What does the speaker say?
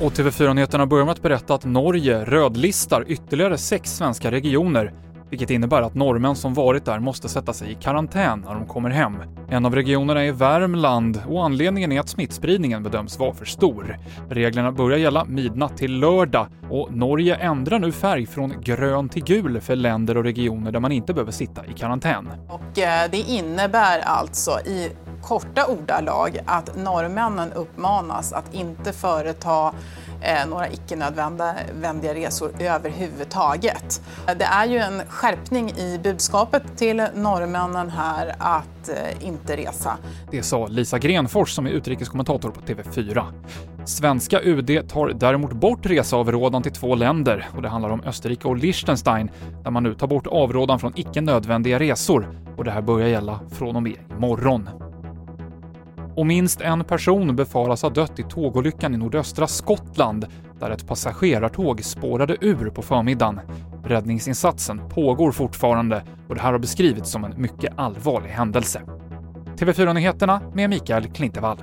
Och TV4-nyheterna börjar med att berätta att Norge rödlistar ytterligare sex svenska regioner, vilket innebär att norrmän som varit där måste sätta sig i karantän när de kommer hem. En av regionerna är Värmland och anledningen är att smittspridningen bedöms vara för stor. Reglerna börjar gälla midnatt till lördag och Norge ändrar nu färg från grön till gul för länder och regioner där man inte behöver sitta i karantän. Och eh, det innebär alltså i korta ordalag att norrmännen uppmanas att inte företa eh, några icke-nödvändiga resor överhuvudtaget. Det är ju en skärpning i budskapet till norrmännen här att eh, inte resa. Det sa Lisa Grenfors som är utrikeskommentator på TV4. Svenska UD tar däremot bort reseavrådan till två länder och det handlar om Österrike och Liechtenstein där man nu tar bort avrådan från icke nödvändiga resor och det här börjar gälla från och med imorgon och minst en person befaras ha dött i tågolyckan i nordöstra Skottland där ett passagerartåg spårade ur på förmiddagen. Räddningsinsatsen pågår fortfarande och det här har beskrivits som en mycket allvarlig händelse. TV4-nyheterna med Mikael Klintevall.